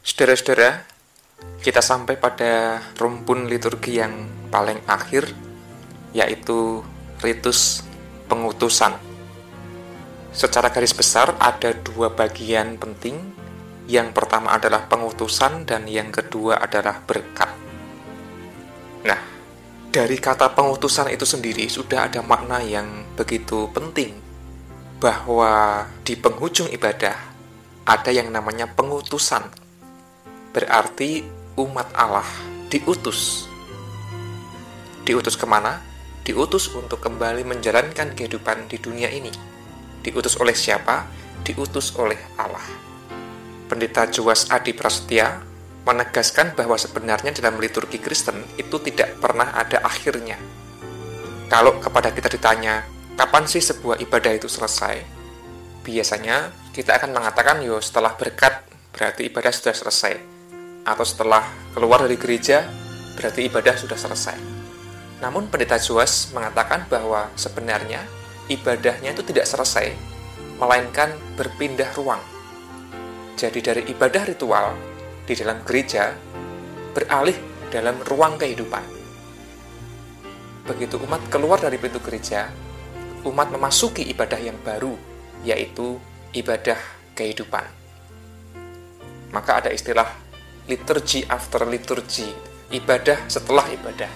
Saudara-saudara, kita sampai pada rumpun liturgi yang paling akhir, yaitu ritus pengutusan. Secara garis besar ada dua bagian penting. Yang pertama adalah pengutusan dan yang kedua adalah berkat. Nah, dari kata pengutusan itu sendiri sudah ada makna yang begitu penting bahwa di penghujung ibadah ada yang namanya pengutusan. Berarti umat Allah diutus. Diutus ke mana? Diutus untuk kembali menjalankan kehidupan di dunia ini. Diutus oleh siapa? Diutus oleh Allah. Pendeta Joas Adi Prasetya menegaskan bahwa sebenarnya dalam liturgi Kristen itu tidak pernah ada akhirnya. Kalau kepada kita ditanya, kapan sih sebuah ibadah itu selesai? Biasanya kita akan mengatakan, yo setelah berkat berarti ibadah sudah selesai. Atau setelah keluar dari gereja, berarti ibadah sudah selesai. Namun pendeta Joas mengatakan bahwa sebenarnya ibadahnya itu tidak selesai, melainkan berpindah ruang. Jadi dari ibadah ritual di dalam gereja beralih dalam ruang kehidupan. Begitu umat keluar dari pintu gereja, umat memasuki ibadah yang baru, yaitu ibadah kehidupan. Maka ada istilah liturgi after liturgi, ibadah setelah ibadah.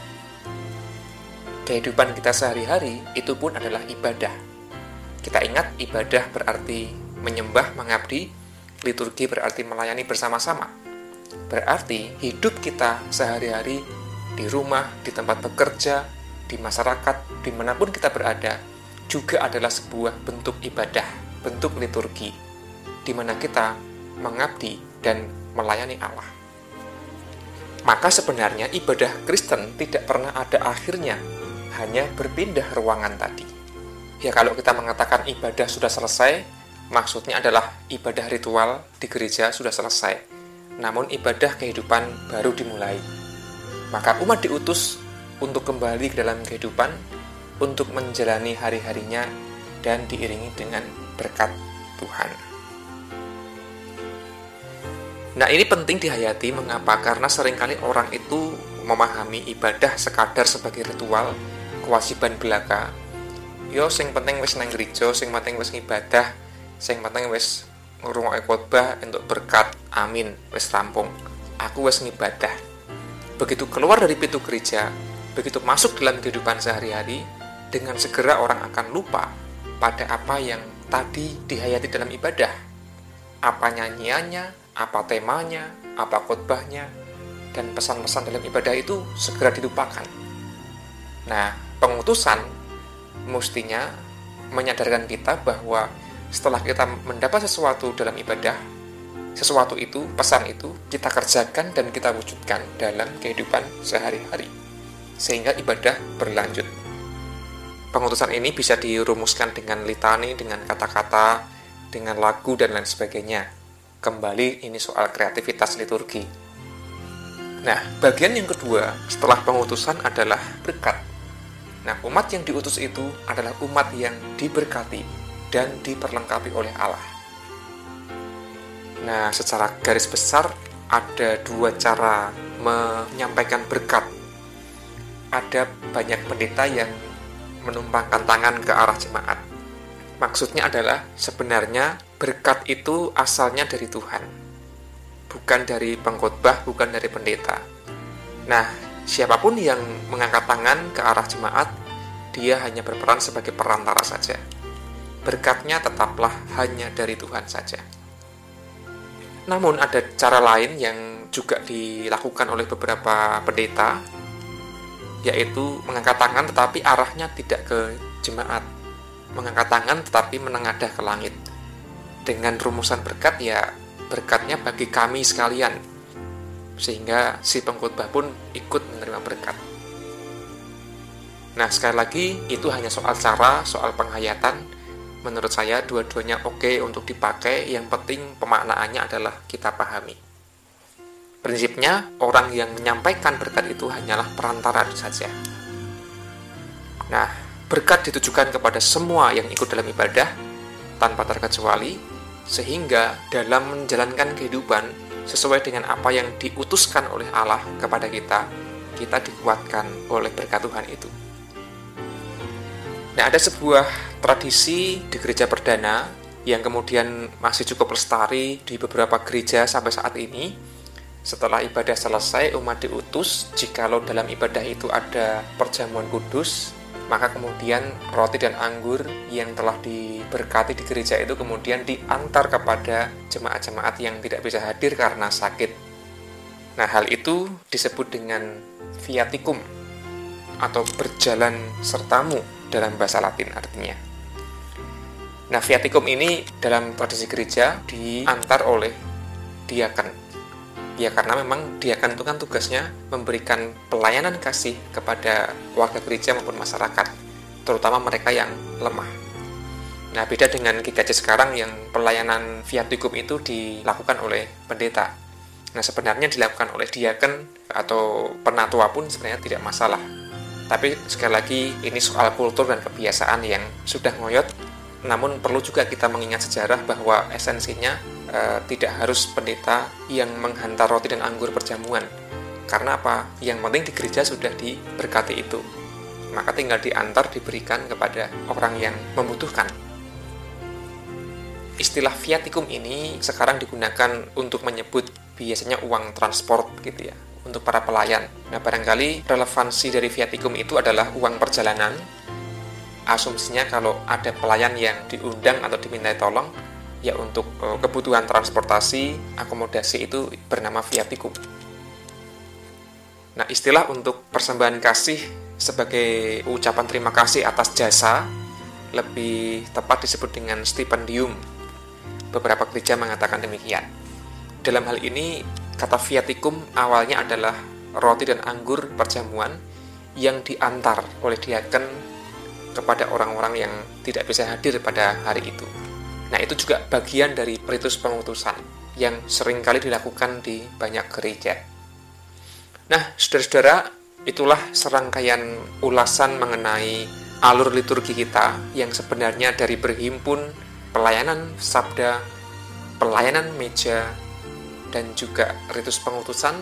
Kehidupan kita sehari-hari itu pun adalah ibadah. Kita ingat ibadah berarti menyembah, mengabdi, liturgi berarti melayani bersama-sama. Berarti hidup kita sehari-hari di rumah, di tempat bekerja, di masyarakat, di mana pun kita berada, juga adalah sebuah bentuk ibadah, bentuk liturgi, di mana kita mengabdi dan melayani Allah. Maka sebenarnya ibadah Kristen tidak pernah ada akhirnya, hanya berpindah ruangan tadi. Ya kalau kita mengatakan ibadah sudah selesai, maksudnya adalah ibadah ritual di gereja sudah selesai namun ibadah kehidupan baru dimulai. Maka umat diutus untuk kembali ke dalam kehidupan, untuk menjalani hari-harinya dan diiringi dengan berkat Tuhan. Nah ini penting dihayati mengapa? Karena sering kali orang itu memahami ibadah sekadar sebagai ritual, kewajiban belaka. Yo sing penting wis nang gereja, sing penting wis ngibadah, sing penting wis ngrungokke khotbah untuk berkat. Amin. Wis rampung. Aku wis ngibadah. Begitu keluar dari pintu gereja, begitu masuk dalam kehidupan sehari-hari, dengan segera orang akan lupa pada apa yang tadi dihayati dalam ibadah. Apa nyanyiannya, apa temanya, apa khotbahnya, dan pesan-pesan dalam ibadah itu segera dilupakan. Nah, pengutusan mestinya menyadarkan kita bahwa setelah kita mendapat sesuatu dalam ibadah, sesuatu itu, pesan itu, kita kerjakan dan kita wujudkan dalam kehidupan sehari-hari. Sehingga ibadah berlanjut. Pengutusan ini bisa dirumuskan dengan litani, dengan kata-kata, dengan lagu, dan lain sebagainya. Kembali ini soal kreativitas liturgi. Nah, bagian yang kedua setelah pengutusan adalah berkat. Nah, umat yang diutus itu adalah umat yang diberkati, dan diperlengkapi oleh Allah. Nah, secara garis besar ada dua cara menyampaikan berkat. Ada banyak pendeta yang menumpangkan tangan ke arah jemaat. Maksudnya adalah sebenarnya berkat itu asalnya dari Tuhan. Bukan dari pengkhotbah, bukan dari pendeta. Nah, siapa pun yang mengangkat tangan ke arah jemaat, dia hanya berperan sebagai perantara saja berkatnya tetaplah hanya dari Tuhan saja. Namun ada cara lain yang juga dilakukan oleh beberapa pendeta, yaitu mengangkat tangan tetapi arahnya tidak ke jemaat. Mengangkat tangan tetapi menengadah ke langit. Dengan rumusan berkat ya berkatnya bagi kami sekalian. Sehingga si pengkhotbah pun ikut menerima berkat. Nah, sekali lagi itu hanya soal cara, soal penghayatan, menurut saya dua-duanya oke untuk dipakai yang penting pemaknaannya adalah kita pahami prinsipnya orang yang menyampaikan berkat itu hanyalah perantara saja nah berkat ditujukan kepada semua yang ikut dalam ibadah tanpa terkecuali sehingga dalam menjalankan kehidupan sesuai dengan apa yang diutuskan oleh Allah kepada kita, kita dikuatkan oleh berkat Tuhan itu. Nah, ada sebuah tradisi di gereja perdana yang kemudian masih cukup lestari di beberapa gereja sampai saat ini. Setelah ibadah selesai, umat diutus, jikalau dalam ibadah itu ada perjamuan kudus, maka kemudian roti dan anggur yang telah diberkati di gereja itu kemudian diantar kepada jemaat-jemaat yang tidak bisa hadir karena sakit. Nah, hal itu disebut dengan viaticum atau berjalan sertamu dalam bahasa Latin artinya. Nah, viaticum ini dalam tradisi gereja diantar oleh diaken. Ya karena memang diaken itu kan tugasnya memberikan pelayanan kasih kepada warga gereja maupun masyarakat, terutama mereka yang lemah. Nah, beda dengan GKJ sekarang yang pelayanan viaticum itu dilakukan oleh pendeta. Nah, sebenarnya dilakukan oleh diaken atau penatua pun sebenarnya tidak masalah tapi sekali lagi ini soal kultur dan kebiasaan yang sudah ngoyot, namun perlu juga kita mengingat sejarah bahwa esensinya e, tidak harus pendeta yang menghantar roti dan anggur perjamuan. Karena apa? Yang penting di gereja sudah diberkati itu. Maka tinggal diantar diberikan kepada orang yang membutuhkan. Istilah viaticum ini sekarang digunakan untuk menyebut biasanya uang transport gitu ya untuk para pelayan. Nah, barangkali relevansi dari viaticum itu adalah uang perjalanan. Asumsinya kalau ada pelayan yang diundang atau dimintai tolong, ya untuk eh, kebutuhan transportasi, akomodasi itu bernama viaticum. Nah, istilah untuk persembahan kasih sebagai ucapan terima kasih atas jasa lebih tepat disebut dengan stipendium. Beberapa gereja mengatakan demikian. Dalam hal ini, Kata viaticum awalnya adalah roti dan anggur perjamuan yang diantar oleh diaken kepada orang-orang yang tidak bisa hadir pada hari itu. Nah, itu juga bagian dari ritus pengutusan yang sering kali dilakukan di banyak gereja. Nah, saudara-saudara, itulah serangkaian ulasan mengenai alur liturgi kita yang sebenarnya dari berhimpun pelayanan sabda, pelayanan meja, dan juga ritus pengutusan.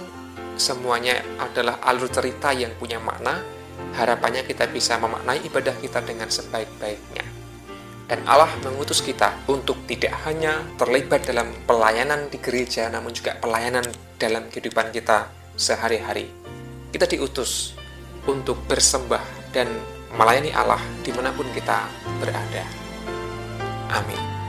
Semuanya adalah alur cerita yang punya makna. Harapannya kita bisa memaknai ibadah kita dengan sebaik-baiknya dan Allah mengutus kita untuk tidak hanya terlibat dalam pelayanan di gereja namun juga pelayanan dalam kehidupan kita sehari-hari. Kita diutus untuk bersembah dan melayani Allah di mana pun kita berada. Amin